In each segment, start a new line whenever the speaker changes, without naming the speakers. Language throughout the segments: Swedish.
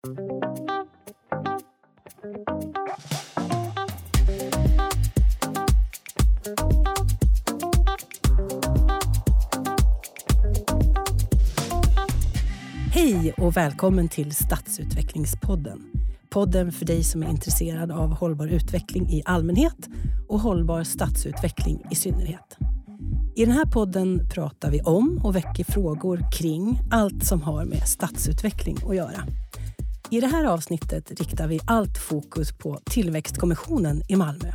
Hej och välkommen till Stadsutvecklingspodden. Podden för dig som är intresserad av hållbar utveckling i allmänhet och hållbar stadsutveckling i synnerhet. I den här podden pratar vi om och väcker frågor kring allt som har med stadsutveckling att göra. I det här avsnittet riktar vi allt fokus på Tillväxtkommissionen i Malmö.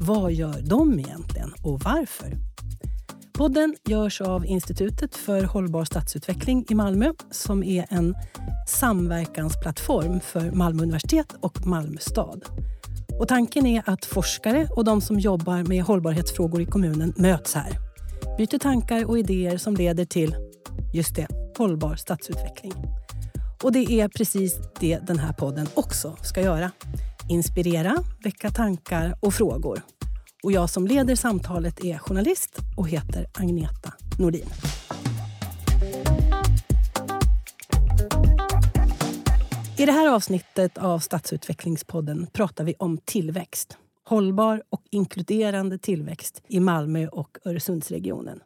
Vad gör de egentligen och varför? Podden görs av Institutet för hållbar stadsutveckling i Malmö som är en samverkansplattform för Malmö universitet och Malmö stad. Och tanken är att forskare och de som jobbar med hållbarhetsfrågor i kommunen möts här. Byter tankar och idéer som leder till, just det, hållbar stadsutveckling. Och det är precis det den här podden också ska göra. Inspirera, väcka tankar och frågor. Och jag som leder samtalet är journalist och heter Agneta Nordin. I det här avsnittet av Stadsutvecklingspodden pratar vi om tillväxt. Hållbar och inkluderande tillväxt i Malmö och Öresundsregionen.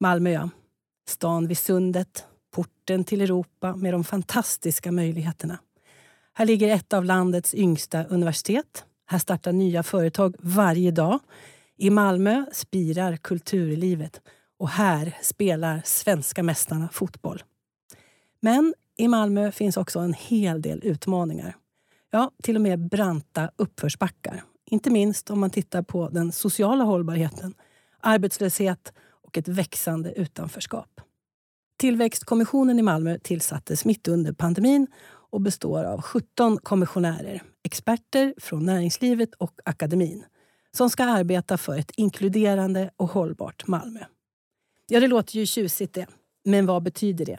Malmö, ja. Stan vid sundet, porten till Europa med de fantastiska möjligheterna. Här ligger ett av landets yngsta universitet. Här startar nya företag varje dag. I Malmö spirar kulturlivet och här spelar svenska mästarna fotboll. Men i Malmö finns också en hel del utmaningar. Ja, till och med branta uppförsbackar. Inte minst om man tittar på den sociala hållbarheten, arbetslöshet och ett växande utanförskap. Tillväxtkommissionen i Malmö tillsattes mitt under pandemin och består av 17 kommissionärer, experter från näringslivet och akademin som ska arbeta för ett inkluderande och hållbart Malmö. Ja, det låter ju tjusigt det. Men vad betyder det?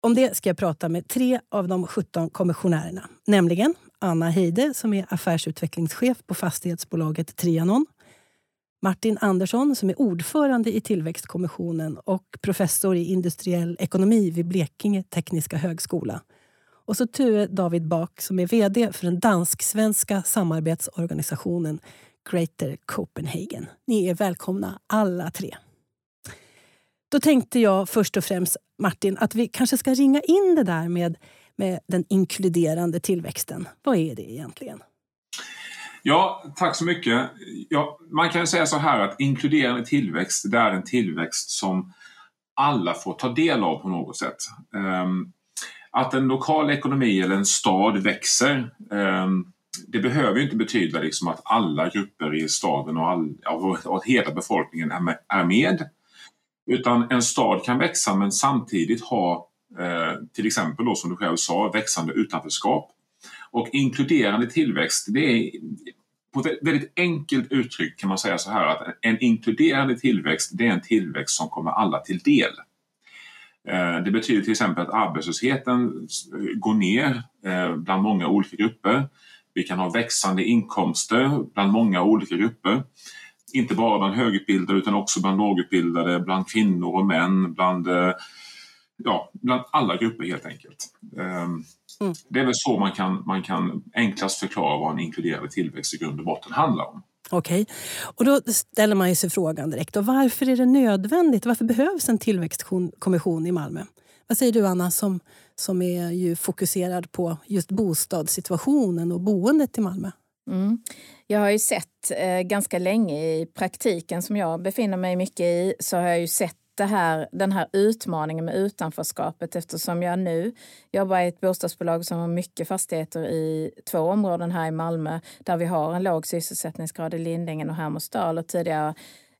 Om det ska jag prata med tre av de 17 kommissionärerna. Nämligen Anna Heide som är affärsutvecklingschef på fastighetsbolaget Trianon. Martin Andersson som är ordförande i Tillväxtkommissionen och professor i industriell ekonomi vid Blekinge Tekniska Högskola. Och så Tue David Bak som är vd för den dansk-svenska samarbetsorganisationen Greater Copenhagen. Ni är välkomna alla tre. Då tänkte jag först och främst, Martin, att vi kanske ska ringa in det där med, med den inkluderande tillväxten. Vad är det egentligen?
Ja, tack så mycket. Ja, man kan säga så här att inkluderande tillväxt, det är en tillväxt som alla får ta del av på något sätt. Ehm, att en lokal ekonomi eller en stad växer ehm, det behöver inte betyda liksom att alla grupper i staden och, all, och hela befolkningen är med. Utan en stad kan växa men samtidigt ha eh, till exempel då som du själv sa växande utanförskap. Och inkluderande tillväxt, det är på ett väldigt enkelt uttryck kan man säga så här att en inkluderande tillväxt det är en tillväxt som kommer alla till del. Eh, det betyder till exempel att arbetslösheten går ner eh, bland många olika grupper. Vi kan ha växande inkomster bland många olika grupper. Inte bara bland högutbildade utan också bland lågutbildade, bland kvinnor och män, bland, eh, ja, bland alla grupper helt enkelt. Ehm, mm. Det är väl så man kan, man kan enklast förklara vad en inkluderande tillväxt i grund och botten handlar om.
Okej, och då ställer man sig frågan direkt. Och varför är det nödvändigt? Varför behövs en tillväxtkommission i Malmö? Vad säger du Anna som, som är ju fokuserad på just bostadssituationen och boendet i Malmö?
Mm. Jag har ju sett eh, ganska länge i praktiken som jag befinner mig mycket i så har jag ju sett det här, den här utmaningen med utanförskapet eftersom jag nu jobbar i ett bostadsbolag som har mycket fastigheter i två områden här i Malmö där vi har en låg sysselsättningsgrad i Lindängen och Hermodsdal och tidigare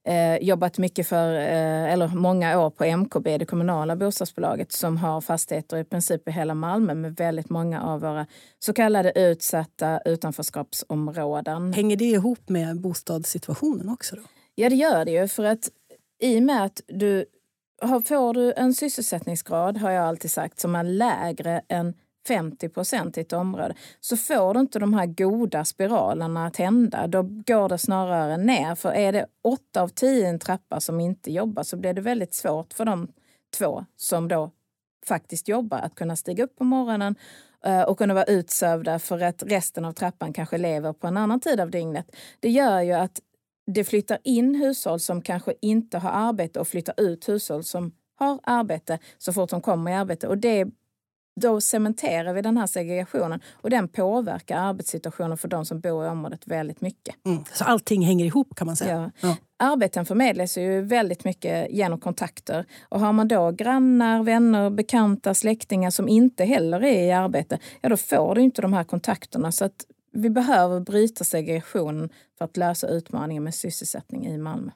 eh, jobbat mycket för, eh, eller många år på MKB, det kommunala bostadsbolaget som har fastigheter i princip i hela Malmö med väldigt många av våra så kallade utsatta utanförskapsområden.
Hänger det ihop med bostadssituationen också? Då?
Ja, det gör det ju. För att i och med att du får du en sysselsättningsgrad, har jag alltid sagt, som är lägre än 50 procent i ett område så får du inte de här goda spiralerna att hända. Då går det snarare ner. För är det åtta av tio i en trappa som inte jobbar så blir det väldigt svårt för de två som då faktiskt jobbar att kunna stiga upp på morgonen eh, och kunna vara utsövda för att resten av trappan kanske lever på en annan tid av dygnet. Det gör ju att det flyttar in hushåll som kanske inte har arbete och flyttar ut hushåll som har arbete så fort de kommer i arbete. Och det, då cementerar vi den här segregationen och den påverkar arbetssituationen för de som bor i området väldigt mycket.
Mm. Så allting hänger ihop kan man säga?
Ja. ja. Arbeten förmedlas ju väldigt mycket genom kontakter. Och har man då grannar, vänner, bekanta, släktingar som inte heller är i arbete, ja då får du inte de här kontakterna. Så att vi behöver bryta segregationen för att lösa utmaningen med sysselsättning i Malmö.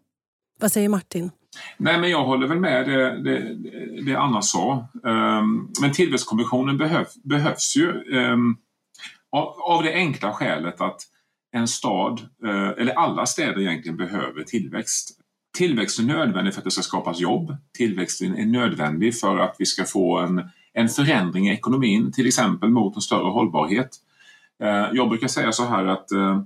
Vad säger Martin?
Nej, men jag håller väl med det, det, det Anna sa. Um, men tillväxtkommissionen behöv, behövs ju um, av, det enkla skälet att en stad, uh, eller alla städer egentligen, behöver tillväxt. Tillväxt är nödvändig för att det ska skapas jobb. Tillväxt är nödvändig för att vi ska få en, en förändring i ekonomin, till exempel mot en större hållbarhet. Eh, jag brukar säga så här att eh,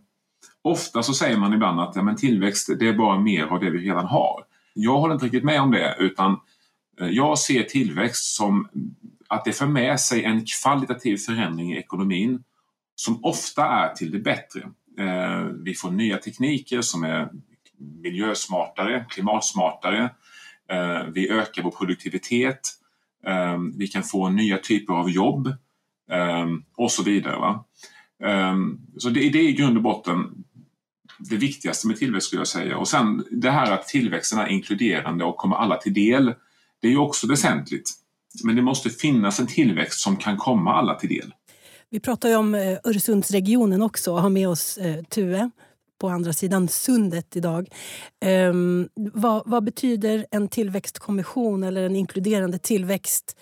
ofta så säger man ibland att ja, men tillväxt det är bara mer av det vi redan har. Jag håller inte riktigt med om det utan eh, jag ser tillväxt som att det för med sig en kvalitativ förändring i ekonomin som ofta är till det bättre. Vi får nya tekniker som är miljösmartare, klimatsmartare. Vi ökar vår produktivitet. Vi kan få nya typer av jobb och så vidare. Ehm, så det är i grund och botten det viktigaste med tillväxt skulle jag säga. Och sen det här att tillväxten är inkluderande och kommer alla till del. Det är ju också väsentligt. Men det måste finnas en tillväxt som kan komma alla till del.
Vi pratar ju om eh, Öresundsregionen också och har med oss eh, Tue på andra sidan sundet idag. Um, vad, vad, betyder en tillväxtkommission eller en inkluderande tillväxt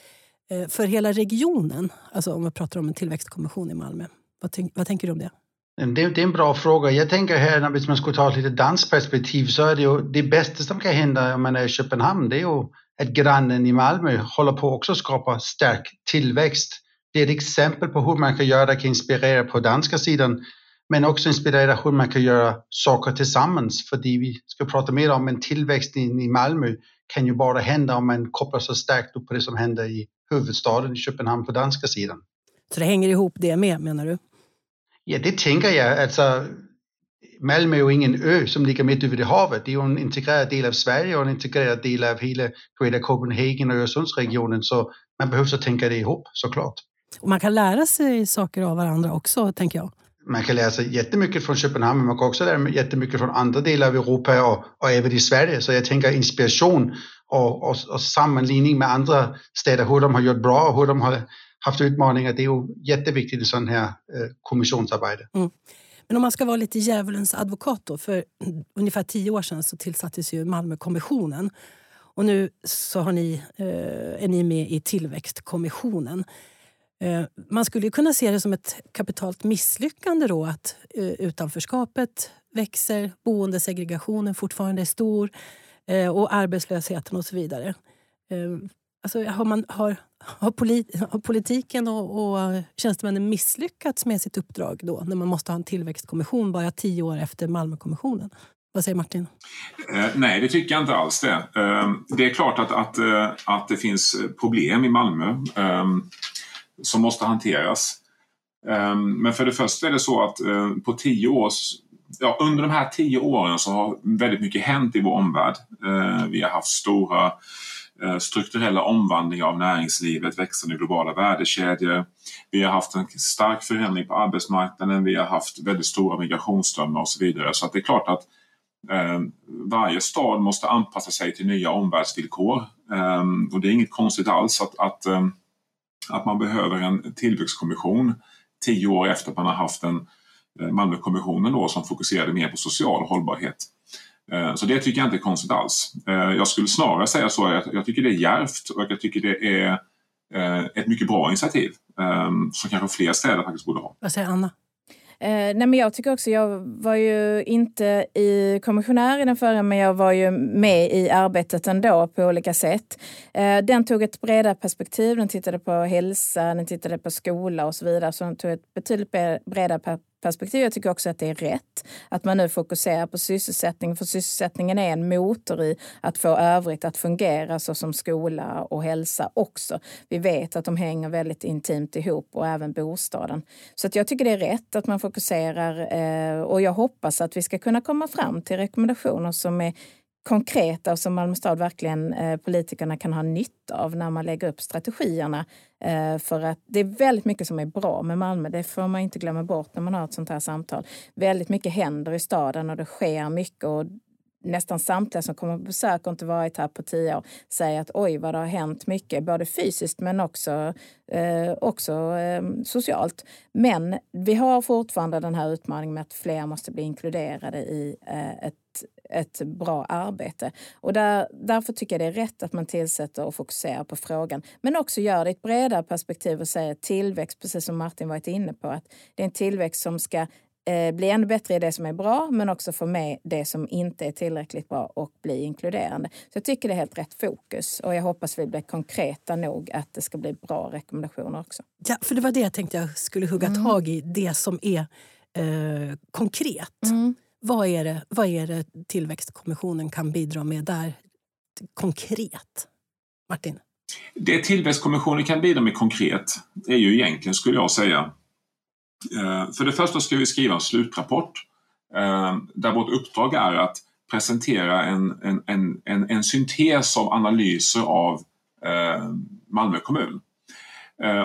uh, för hela regionen? Alltså om vi pratar om en tillväxtkommission i Malmö. Vad, vad tänker du om det?
Det, det, är en bra fråga. Jag tänker här, om man skulle ta ett lite danskt perspektiv, så är det ju det bästa som kan hända om man är i Köpenhamn, det är ju att grannen i Malmö håller på också att skapa stark tillväxt. Det är ett exempel på hur man kan göra det, kan inspirera på danska sidan, men också inspirera hur man kan göra saker tillsammans. För vi ska prata mer om en tillväxt i Malmö kan ju bara hända om man kopplar så starkt upp på det som händer i huvudstaden i Köpenhamn på danska sidan.
Så det hänger ihop det med, menar du?
Ja, det tänker jag. Alltså, Malmö är ju ingen ö som ligger mitt över havet. Det är ju en integrerad del av Sverige och en integrerad del av hela Greater Copenhagen och Öresundsregionen. Så man behöver så tänka det ihop såklart.
Och man kan lära sig saker av varandra också, tänker jag.
Man kan lära sig jättemycket från Köpenhamn, men man kan också lära sig jättemycket från andra delar av Europa och, och även i Sverige. Så jag tänker inspiration och, och, och sammanligning med andra städer, hur de har gjort bra och hur de har haft utmaningar. Det är ju jätteviktigt i sån här eh, kommissionsarbete. Mm.
Men om man ska vara lite djävulens advokat då, för ungefär tio år sedan så tillsattes ju Malmökommissionen. Och nu så har ni, eh, är ni med i Tillväxtkommissionen. Eh, man skulle kunna se det som ett kapitalt misslyckande då att eh, utanförskapet växer, boendesegregationen fortfarande är stor eh, och arbetslösheten och så vidare. Eh, Alltså, har, man, har, har, polit, har politiken och, och tjänstemännen misslyckats med sitt uppdrag då när man måste ha en tillväxtkommission bara tio år efter Malmökommissionen? Vad säger Martin?
Eh, nej, det tycker jag inte alls det. Eh, det är klart att, att, eh, att det finns problem i Malmö eh, som måste hanteras. Eh, men för det första är det så att eh, på tio år Ja, under de här tio åren så har väldigt mycket hänt i vår omvärld. Eh, vi har haft stora Eh, Eh, strukturella omvandlingar av näringslivet, växande globala värdekedjor. Vi har haft en stark förändring på arbetsmarknaden, vi har haft väldigt stora migrationsströmmar och så vidare. Så att det är klart att eh, varje stad måste anpassa sig till nya omvärldsvillkor. Eh, och det är inget konstigt alls att, att, eh, att man behöver en tillväxtkommission tio år efter att man har haft en eh, Malmökommissionen då, som fokuserade mer på social hållbarhet. Eh, så det tycker jag inte är konstigt alls. Eh, jag skulle snarare säga så att jag tycker det är järvt och jag tycker det är eh, ett mycket bra initiativ ehm, som kanske fler städer faktiskt borde ha.
Vad säger Anna?
Eh, nej men jag tycker också, jag var ju inte i kommissionär i den förra men jag var ju med i arbetet ändå på olika sätt. Eh, den tog ett bredare perspektiv, den tittade på hälsa, den tittade på skola och så vidare. Så den tog ett betydligt bredare perspektiv. Jag tycker också att det är rätt att man nu fokuserar på sysselsättning, för sysselsättningen är en motor i att få övrigt att fungera såsom skola och hälsa också. Vi vet att de hänger väldigt intimt ihop och även bostaden. Så att jag tycker det är rätt att man fokuserar eh, och jag hoppas att vi ska kunna komma fram till rekommendationer som är konkreta och som Malmö stad verkligen eh, politikerna kan ha nytta av när man lägger upp strategierna. Eh, för att det är väldigt mycket som är bra med Malmö. Det får man inte glömma bort när man har ett sånt här samtal. Väldigt mycket händer i staden och det sker mycket och nästan samtliga som kommer på besök och inte varit här på tio år säger att oj vad det har hänt mycket, både fysiskt men också, eh, också eh, socialt. Men vi har fortfarande den här utmaningen med att fler måste bli inkluderade i eh, ett ett bra arbete. Och där, därför tycker jag det är rätt att man tillsätter och fokuserar på frågan. Men också gör det i ett bredare perspektiv och säger tillväxt, precis som Martin varit inne på, att det är en tillväxt som ska eh, bli ännu bättre i det som är bra men också få med det som inte är tillräckligt bra och bli inkluderande. Så jag tycker det är helt rätt fokus och jag hoppas vi blir konkreta nog att det ska bli bra rekommendationer också.
Ja, för det var det jag tänkte jag skulle hugga mm. tag i, det som är eh, konkret. Mm. Vad, är det, vad är det Tillväxtkommissionen kan bidra med där konkret? Martin?
Det Tillväxtkommissionen kan bidra med konkret är ju egentligen, skulle jag säga, eh, för det första ska vi skriva en slutrapport eh, där vårt uppdrag är att presentera en, en, en, en, en syntes av analyser av eh, Malmö kommun.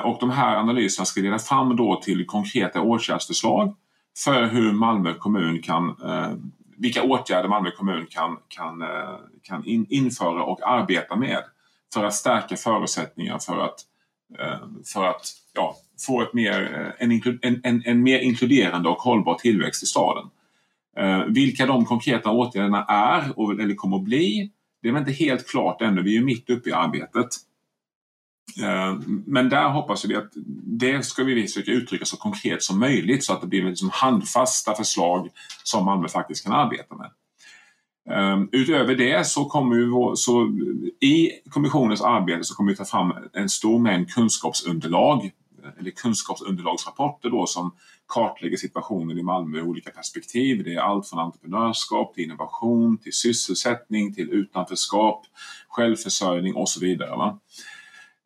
Och de här analyserna ska leda fram då till konkreta åtgärdsförslag för hur Malmö kommun kan, eh, vilka åtgärder Malmö kommun kan, kan, eh, kan införa och arbeta med för att stärka förutsättningar för att, eh, för att ja, få ett mer, en, en, en, en mer inkluderande och hållbar tillväxt i staden. Eh, vilka de konkreta åtgärderna är och, eller kommer att bli, det är väl inte helt klart ännu. Vi är ju mitt uppe i arbetet. Eh, men där hoppas vi att det ska vi försöka uttrycka så konkret som möjligt så att det blir liksom handfasta förslag som Malmö faktiskt kan arbeta med. Ehm, utöver det så kommer vi, så i kommissionens arbete så kommer vi ta fram en stor mängd kunskapsunderlag eh, eller kunskapsunderlagsrapporter då som kartlägger situationen i Malmö ur olika perspektiv. Det är allt från entreprenörskap till innovation, till sysselsättning, till utanförskap, självförsörjning och så vidare. Va?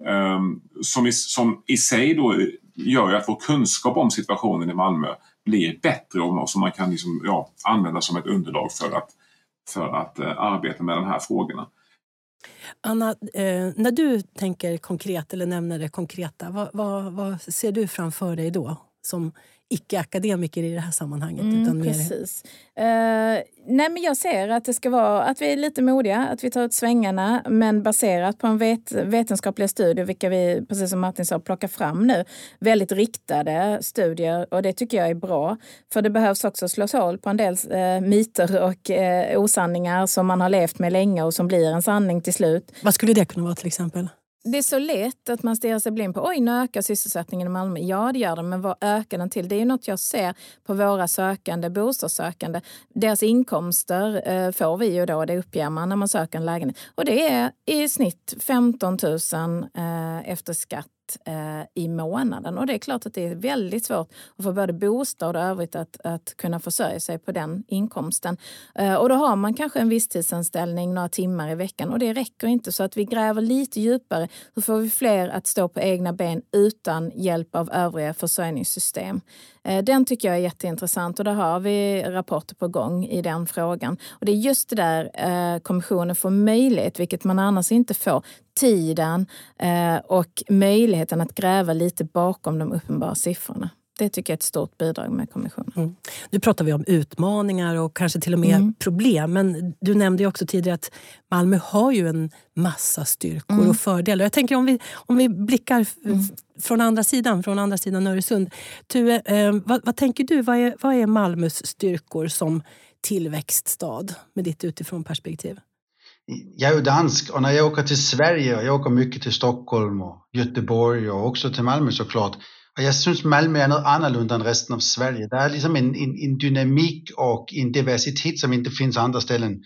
Ehm, som, i, som i sig då gör att vår kunskap om situationen i Malmö blir bättre och som man kan liksom, ja, använda som ett underlag för att, för att uh, arbeta med de här frågorna.
Anna, eh, när du tänker konkret eller nämner det konkreta, vad, vad, vad ser du framför dig då som icke-akademiker i det här sammanhanget.
Mm, utan precis. Uh, nej men jag ser att det ska vara att vi är lite modiga, att vi tar ut svängarna men baserat på en vet, vetenskapliga studier, vilka vi, precis som Martin sa, plockar fram nu. Väldigt riktade studier och det tycker jag är bra. För det behövs också slås hål på en del uh, myter och uh, osanningar som man har levt med länge och som blir en sanning till slut.
Vad skulle det kunna vara till exempel?
Det är så lätt att man stirrar sig blind på oj, nu ökar sysselsättningen i Malmö. Ja, det gör den, men vad ökar den till? Det är något jag ser på våra sökande, bostadssökande. Deras inkomster eh, får vi ju då, det uppger man när man söker en lägenhet. Och det är i snitt 15 000 eh, efter skatt eh, i månaden. Och det är klart att det är väldigt svårt att få både bostad och övrigt att, att kunna försörja sig på den inkomsten. Eh, och då har man kanske en visstidsanställning några timmar i veckan och det räcker inte. Så att vi gräver lite djupare. Hur får vi fler att stå på egna ben utan hjälp av övriga försörjningssystem? Eh, den tycker jag är jätteintressant och där har vi rapporter på gång i den frågan. Och det är just det där eh, kommissionen får möjlighet, vilket man annars inte får, tiden eh, och möjligheten att gräva lite bakom de uppenbara siffrorna. Det tycker jag är ett stort bidrag med kommissionen. Mm.
Nu pratar vi om utmaningar och kanske till och med mm. problem. Men du nämnde också tidigare att Malmö har ju en massa styrkor mm. och fördelar. Jag tänker om vi, om vi blickar mm. från andra sidan, från andra sidan Öresund. Tue, eh, vad, vad, tänker du? Vad är, vad är Malmös styrkor som tillväxtstad med ditt utifrån perspektiv?
Jag är ju dansk och när jag åker till Sverige, och jag åker mycket till Stockholm och Göteborg och också till Malmö såklart. Och jag syns Malmö är något annorlunda än resten av Sverige. Det är liksom en, en, en dynamik och en diversitet som inte finns andra ställen.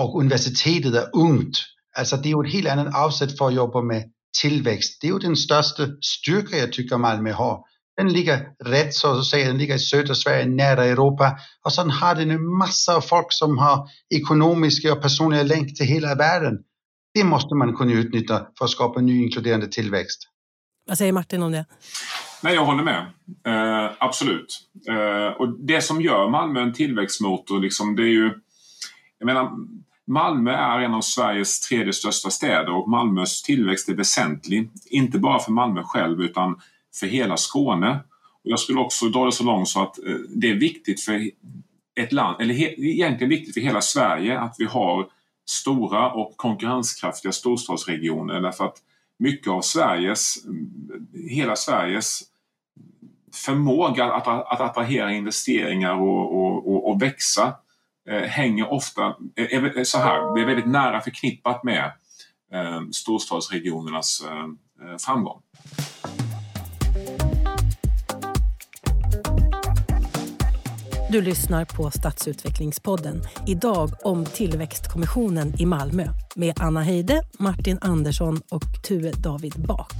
Och universitetet är ungt. Alltså det är ju ett helt annat avsätt för att jobba med tillväxt. Det är ju den största styrka jag tycker Malmö har. Den ligger rätt så att säga, den ligger i södra Sverige, nära Europa. Och sen har den en massa folk som har ekonomiska och personliga länk till hela världen. Det måste man kunna utnyttja för att skapa ny inkluderande tillväxt.
Vad säger Martin om det?
Nej, jag håller med. Eh, absolut. Eh, och det som gör Malmö en tillväxtmotor, liksom, det är ju... Jag menar, Malmö är en av Sveriges tredje största städer och Malmös tillväxt är väsentlig. Inte bara för Malmö själv utan för hela Skåne. Och jag skulle också dra det så långt så att eh, det är viktigt för ett land, eller he, egentligen viktigt för hela Sverige att vi har stora och konkurrenskraftiga storstadsregioner därför att mycket av Sveriges, hela Sveriges förmåga att, att attrahera investeringar och, och, och, och växa eh, hänger ofta, är, är så här, det är väldigt nära förknippat med eh, storstadsregionernas eh framgång.
Du lyssnar på Stadsutvecklingspodden. Idag om Tillväxtkommissionen i Malmö med Anna Heide, Martin Andersson och Tue David Bak.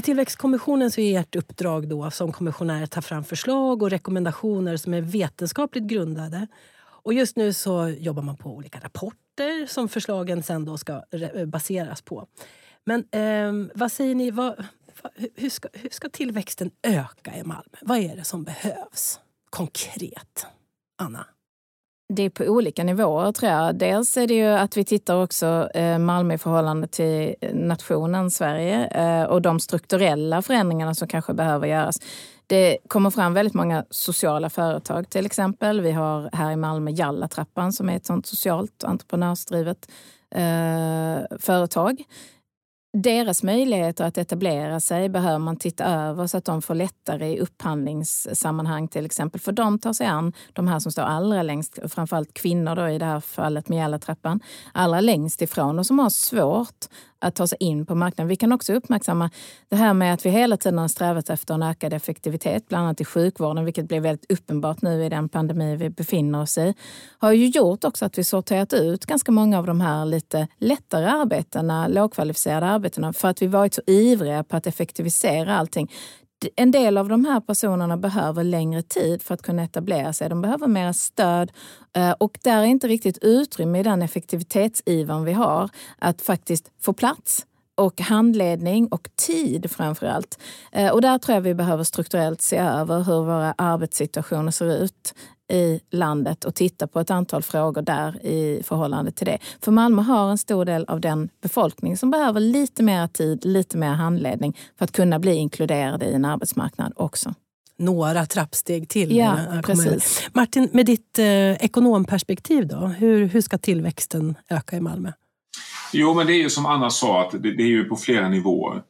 I Tillväxtkommissionen så är ert uppdrag då som kommissionär att ta fram förslag och rekommendationer som är vetenskapligt grundade. Och just nu så jobbar man på olika rapporter som förslagen sen då ska eh, baseras på. Men eh, vad säger ni? Vad, hur ska, hur ska tillväxten öka i Malmö? Vad är det som behövs konkret? Anna?
Det är på olika nivåer tror jag. Dels är det ju att vi tittar också eh, Malmö i förhållande till eh, nationen Sverige eh, och de strukturella förändringarna som kanske behöver göras. Det kommer fram väldigt många sociala företag till exempel. Vi har här i Malmö Jallatrappan som är ett sånt socialt entreprenörsdrivet företag deras möjligheter att etablera sig behöver man titta över så att de får lättare i upphandlingssammanhang till exempel. För de tar sig an de här som står allra längst, framförallt kvinnor då i det här fallet med trappan allra längst ifrån och som har svårt att ta sig in på marknaden. Vi kan också uppmärksamma det här med att vi hela tiden har strävat efter en ökad effektivitet, bland annat i sjukvården, vilket blev väldigt uppenbart nu i den pandemi vi befinner oss i. Har ju gjort också att vi sorterat ut ganska många av de här lite lättare arbetena, lågkvalificerade arbetena, för att vi varit så ivriga på att effektivisera allting en del av de här personerna behöver längre tid för att kunna etablera sig. De behöver mer stöd eh, och där är inte riktigt utrymme i den effektivitetsivan vi har att faktiskt få plats och handledning och tid framför allt. Eh, och där tror jag vi behöver strukturellt se över hur våra arbetssituationer ser ut i landet och titta på ett antal frågor där i förhållande till det. För Malmö har en stor del av den befolkning som behöver lite mer tid, lite mer handledning för att kunna bli inkluderade i en arbetsmarknad också.
Några trappsteg till.
Ja, precis.
Martin, med ditt eh, ekonomperspektiv då, hur, hur ska tillväxten öka i Malmö?
Jo, men det är ju som Anna sa, att det, det är ju på flera nivåer.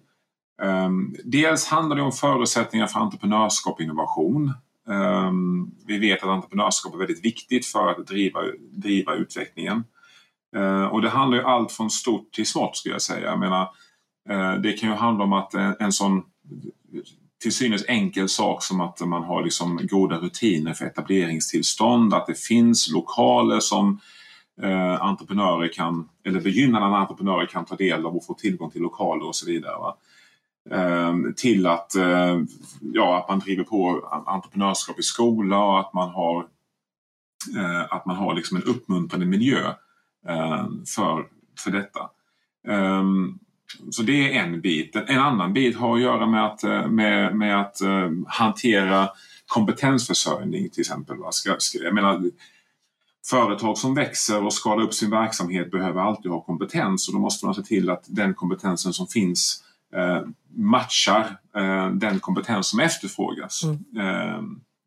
Um, dels handlar det om förutsättningar för entreprenörskap och innovation. Um, vi vet att entreprenörskap är väldigt viktigt för att driva, driva utvecklingen. Uh, och det handlar ju allt från stort till smått skulle jag säga. Jag menar, uh, det kan ju handla om att en, en sån till synes enkel sak som att man har liksom goda rutiner för etableringstillstånd, att det finns lokaler som eh, entreprenörer kan, eller begynnande entreprenörer kan ta del av och få tillgång till lokaler och så vidare. Va? Ehm, till att, eh, ja, att man driver på entreprenörskap i skola och att man har, eh, att man har liksom en uppmuntrande miljö eh, för, för detta. Ehm, så det är en bit. En annan bit har att göra med att, med, med att hantera kompetensförsörjning till exempel. Ska, ska, jag menar, företag som växer och skalar upp sin verksamhet behöver alltid ha kompetens och då måste man se till att den kompetensen som finns eh, matchar eh, den kompetens som efterfrågas. Mm. Eh,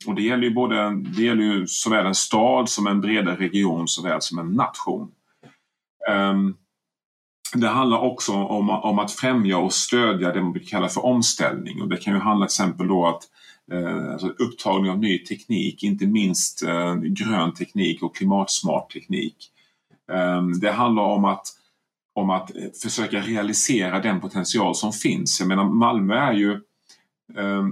och det gäller ju både det gäller ju såväl en stad som en bredare region såväl som en nation. Um, det handlar också om, om att främja och stödja det man kallar för omställning och det kan ju handla till exempel då att eh, alltså upptagning av ny teknik, inte minst eh, grön teknik och klimatsmart teknik. Eh, det handlar om att, om att eh, försöka realisera den potential som finns. Jag menar Malmö är ju eh,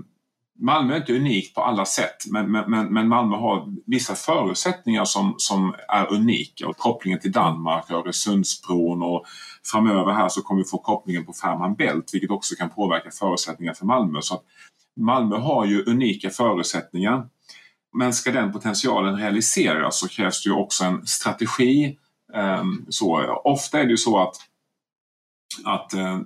Malmö är inte unikt på alla sätt men, men, men Malmö har vissa förutsättningar som, som är unika och kopplingen till Danmark, Öresundsbron och framöver här så kommer vi få kopplingen på Fehmarn Bält vilket också kan påverka förutsättningar för Malmö. Så Malmö har ju unika förutsättningar men ska den potentialen realiseras så krävs det ju också en strategi. Ehm, så, ofta är det ju så att, att eh,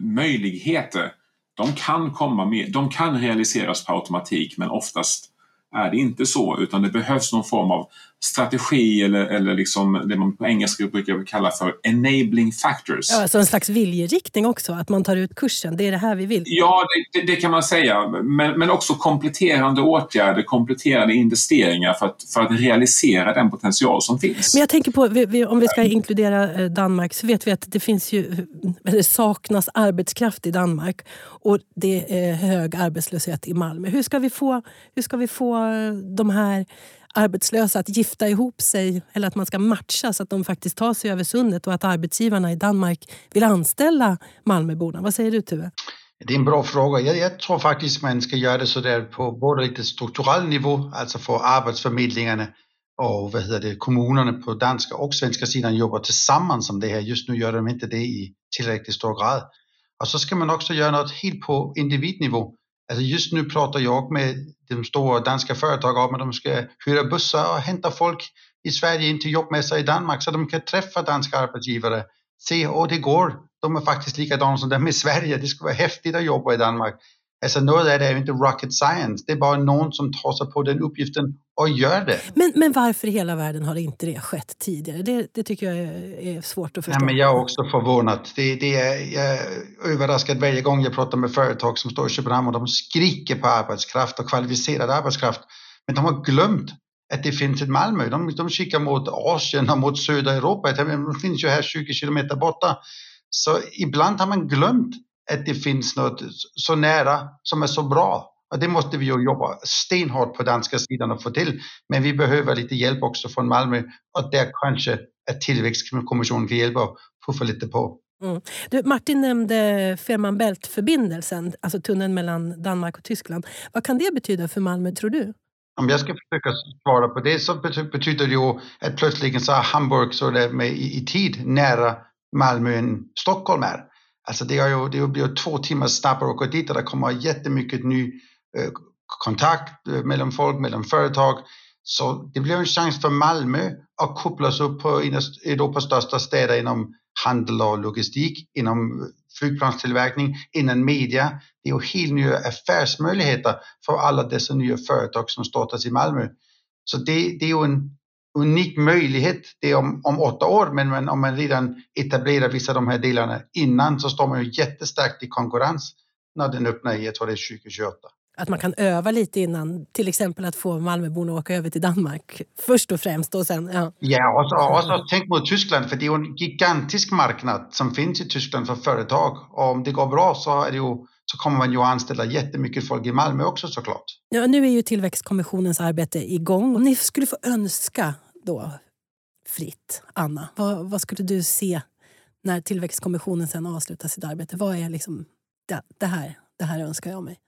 möjligheter de kan, komma med, de kan realiseras på automatik men oftast är det inte så utan det behövs någon form av strategi eller, eller liksom det man på engelska brukar kalla för enabling factors.
Ja, alltså en slags viljeriktning också, att man tar ut kursen. Det är det här vi vill.
Ja, det, det, det kan man säga. Men, men också kompletterande åtgärder, kompletterande investeringar för att, för att realisera den potential som finns.
Men jag tänker på, om vi ska inkludera eh, Danmark, så vet vi att det finns ju, det saknas arbetskraft i Danmark och det är hög arbetslöshet i Malmö. Hur ska vi få, hur ska vi få eh, de här arbetslösa att gifta ihop sig eller att man ska matcha så att de faktiskt tar sig över sundet och att arbetsgivarna i Danmark vill anställa Malmöborna. Vad säger du Tuve?
Det är en bra fråga. Jag, jag tror faktiskt man ska göra det så där på både lite strukturell nivå, alltså för arbetsförmedlingarna och vad heter det, kommunerna på danska och svenska sidan jobbar tillsammans om det här. Just nu gör de inte det i tillräckligt stor grad. Och så ska man också göra något helt på individnivå. Alltså just nu pratar jag med de stora danska företag om att de ska hyra bussar och hämta folk i Sverige in till jobbmässa i Danmark så de kan träffa danska arbetsgivare. Se, åh det går. De är faktiskt likadana som de är i Sverige. Det skulle vara häftigt att jobba i Danmark. Alltså något av det är inte rocket science. Det är bara någon som tar sig på den uppgiften och gör det.
Men, men varför i hela världen har inte det skett tidigare? Det, det tycker jag är, är, svårt att förstå.
Ja, men jag är också förvånad. Det, det är, jag är överraskad varje gång jag pratar med företag som står i Köpenhamn och de skriker på arbetskraft och kvalificerad arbetskraft. Men de har glömt att det finns ett Malmö. De, de kikar mot Asien och mot södra Europa. Det finns ju här 20 kilometer borta. Så ibland har man glömt att det finns något så nära som är så bra. Och det måste vi ju jobba stenhårt på danska sidan och få till. Men vi behöver lite hjälp också från Malmö och där kanske att tillväxtkommissionen kan hjälpa och puffa lite på.
Mm. Du, Martin nämnde Fehmarn Bält-förbindelsen, alltså tunneln mellan Danmark och Tyskland. Vad kan det betyda för Malmö, tror du?
Om jag ska försöka svara på det så betyder det ju att plötsligt så är Hamburg så där med i, i tid nära Malmö än Stockholm är. Alltså det, är ju, det blir två timmar snabbare att åka dit och det kommer jättemycket ny eh, kontakt eh, mellan folk, mellan företag. Så det blir en chans för Malmö att kopplas upp på en av Europas största städer inom handel och logistik, inom eh, flygplanstillverkning, inom media. Det är ju helt nya affärsmöjligheter för alla dessa nya företag som startas i Malmö. Så det, det är ju en unik möjlighet. Det är om, om åtta år, men, men om man redan etablerar vissa av de här delarna innan så står man ju jättestarkt i konkurrens när den öppnar i, jag tror det är 2028.
Att man kan öva lite innan, till exempel att få Malmöborna att åka över till Danmark först och främst. Och sen, ja,
ja och, så, och så tänk mot Tyskland, för det är ju en gigantisk marknad som finns i Tyskland för företag. Och om det går bra så, är det ju, så kommer man ju att anställa jättemycket folk i Malmö också såklart.
Ja, nu är ju tillväxtkommissionens arbete igång. Om ni skulle få önska då fritt, Anna, vad, vad skulle du se när tillväxtkommissionen sen avslutar sitt arbete? Vad är liksom det, det här, det här önskar jag mig?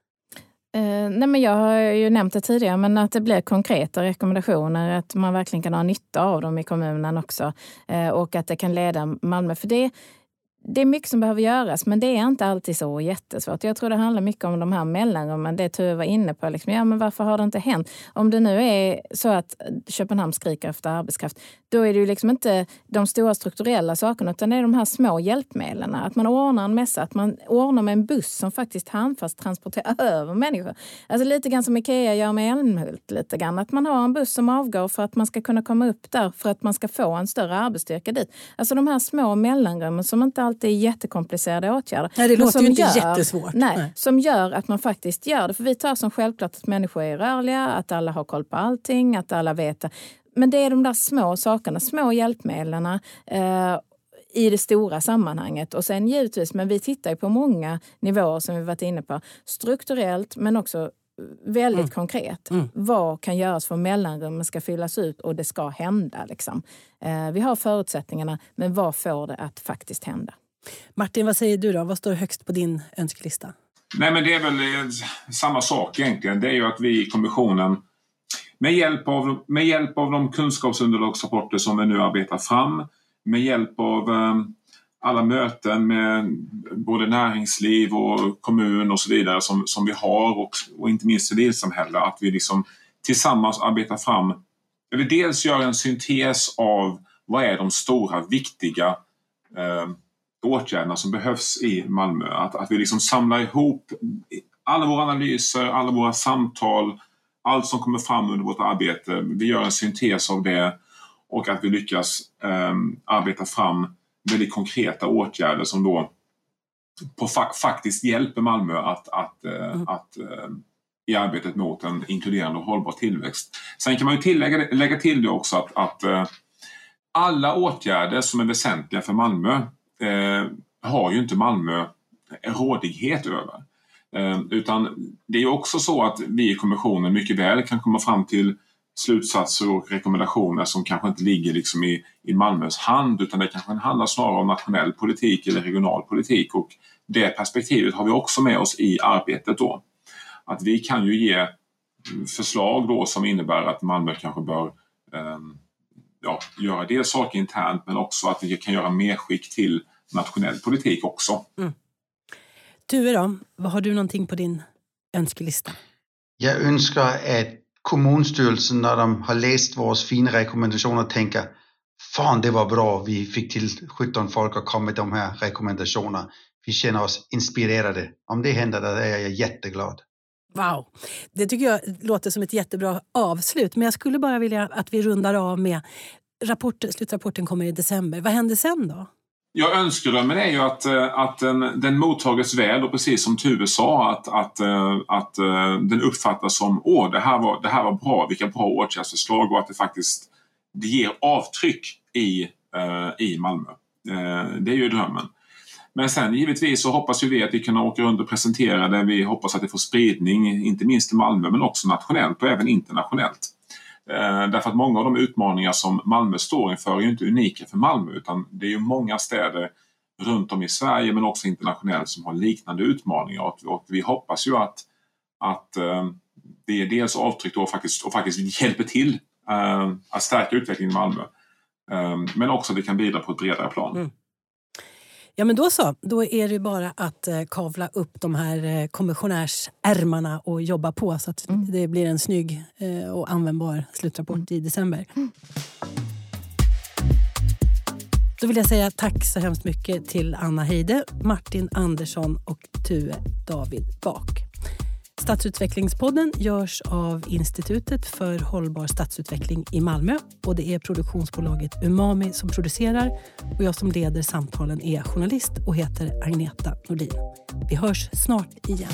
Eh, nej men jag har ju nämnt det tidigare, men att det blir konkreta rekommendationer, att man verkligen kan ha nytta av dem i kommunen också eh, och att det kan leda Malmö. För det, det är mycket som behöver göras, men det är inte alltid så jättesvårt. Jag tror det handlar mycket om de här mellanrummen, det Tuve var inne på. Liksom, ja, men varför har det inte hänt? Om det nu är så att Köpenhamn skriker efter arbetskraft, då är det ju liksom inte de stora strukturella sakerna, utan det är de här små hjälpmedlen. Att man ordnar en mässa, att man ordnar med en buss som faktiskt handfast transporterar över människor. Alltså lite grann som Ikea gör med Älmhult, lite grann. Att man har en buss som avgår för att man ska kunna komma upp där, för att man ska få en större arbetsstyrka dit. Alltså de här små mellanrummen som inte alltid är jättekomplicerade åtgärder.
Nej, det låter ju inte gör, jättesvårt.
Nej, nej, Som gör att man faktiskt gör det. För vi tar som självklart att människor är rörliga, att alla har koll på allting, att alla vet. Men det är de där små sakerna, små hjälpmedlen eh, i det stora sammanhanget. Och sen givetvis, men vi tittar ju på många nivåer som vi varit inne på. Strukturellt men också väldigt mm. konkret. Mm. Vad kan göras för att mellanrummen ska fyllas ut och det ska hända? Liksom. Eh, vi har förutsättningarna, men vad får det att faktiskt hända?
Martin, vad säger du då? Vad står högst på din önskelista?
Nej, men det är väl eh, samma sak egentligen. Det är ju att vi i kommissionen med hjälp av, med hjälp av de kunskapsunderlagsrapporter som vi nu arbetar fram, med hjälp av eh, alla möten med både näringsliv och kommun och så vidare som, som vi har och, och inte minst civilsamhälle, att vi liksom tillsammans arbetar fram, eller dels gör en syntes av vad är de stora viktiga eh, åtgärderna som behövs i Malmö. Att, att vi liksom samlar ihop alla våra analyser, alla våra samtal, allt som kommer fram under vårt arbete. Vi gör en syntes av det och att vi lyckas eh, arbeta fram väldigt konkreta åtgärder som då på fa faktiskt hjälper Malmö att, att, eh, mm. att eh, i arbetet mot en inkluderande och hållbar tillväxt. Sen kan man ju tillägga, lägga till det också att, att eh, alla åtgärder som är väsentliga för Malmö eh, har ju inte Malmö rådighet över. Eh, utan det är också så att vi i kommissionen mycket väl kan komma fram till slutsatser och rekommendationer som kanske inte ligger liksom i, i Malmös hand utan det kanske handlar snarare om nationell politik eller regional politik och det perspektivet har vi också med oss i arbetet då. Att vi kan ju ge förslag då som innebär att Malmö kanske bör eh, ja, göra dels saker internt men också att vi kan göra medskick till nationell politik också. Mm.
Tue då, vad har du någonting på din önskelista?
Jag önskar att kommunstyrelsen när de har läst våra fina rekommendationer tänker Fan, det var bra. Vi fick till 17 folk att komma med de här rekommendationerna. Vi känner oss inspirerade. Om det händer, då är jag jätteglad.
Wow! Det tycker jag låter som ett jättebra avslut. Men jag skulle bara vilja att vi rundar av med rapport, slutrapporten kommer i december. Vad händer sen då?
Ja, önskedrömmen är ju att, eh, att den, den mottages väl och precis som Tuve sa att, att, eh, att eh, den uppfattas som åh, det här, var, det här var bra, vilka bra åtgärdsförslag och att det faktiskt det ger avtryck i, i Malmö. Det är ju drömmen. Men sen givetvis så hoppas ju vi att vi kan åka runt och presentera det. Vi hoppas att det får spridning, inte minst i Malmö men också nationellt och även internationellt. Eh, därför att många av de utmaningar som Malmö står inför är ju inte unika för Malmö utan det är ju många städer runt om i Sverige men också internationellt som har liknande utmaningar och, vi hoppas ju att, att eh, det är dels avtryck och faktiskt, och faktiskt hjälper till eh, att stärka utvecklingen i Malmö. Men också att det kan bidra på ett bredare plan. Mm.
Ja, men då så. Då är det bara att eh, kavla upp de här eh, kommissionärsärmarna och jobba på så att mm. det blir en snygg eh, och användbar slutrapport mm. i december. Mm. Då vill jag säga tack så hemskt mycket till Anna Heide, Martin Andersson och Tue David Bak. Stadsutvecklingspodden görs av Institutet för hållbar stadsutveckling i Malmö och det är produktionsbolaget Umami som producerar och jag som leder samtalen är journalist och heter Agneta Nordin. Vi hörs snart igen.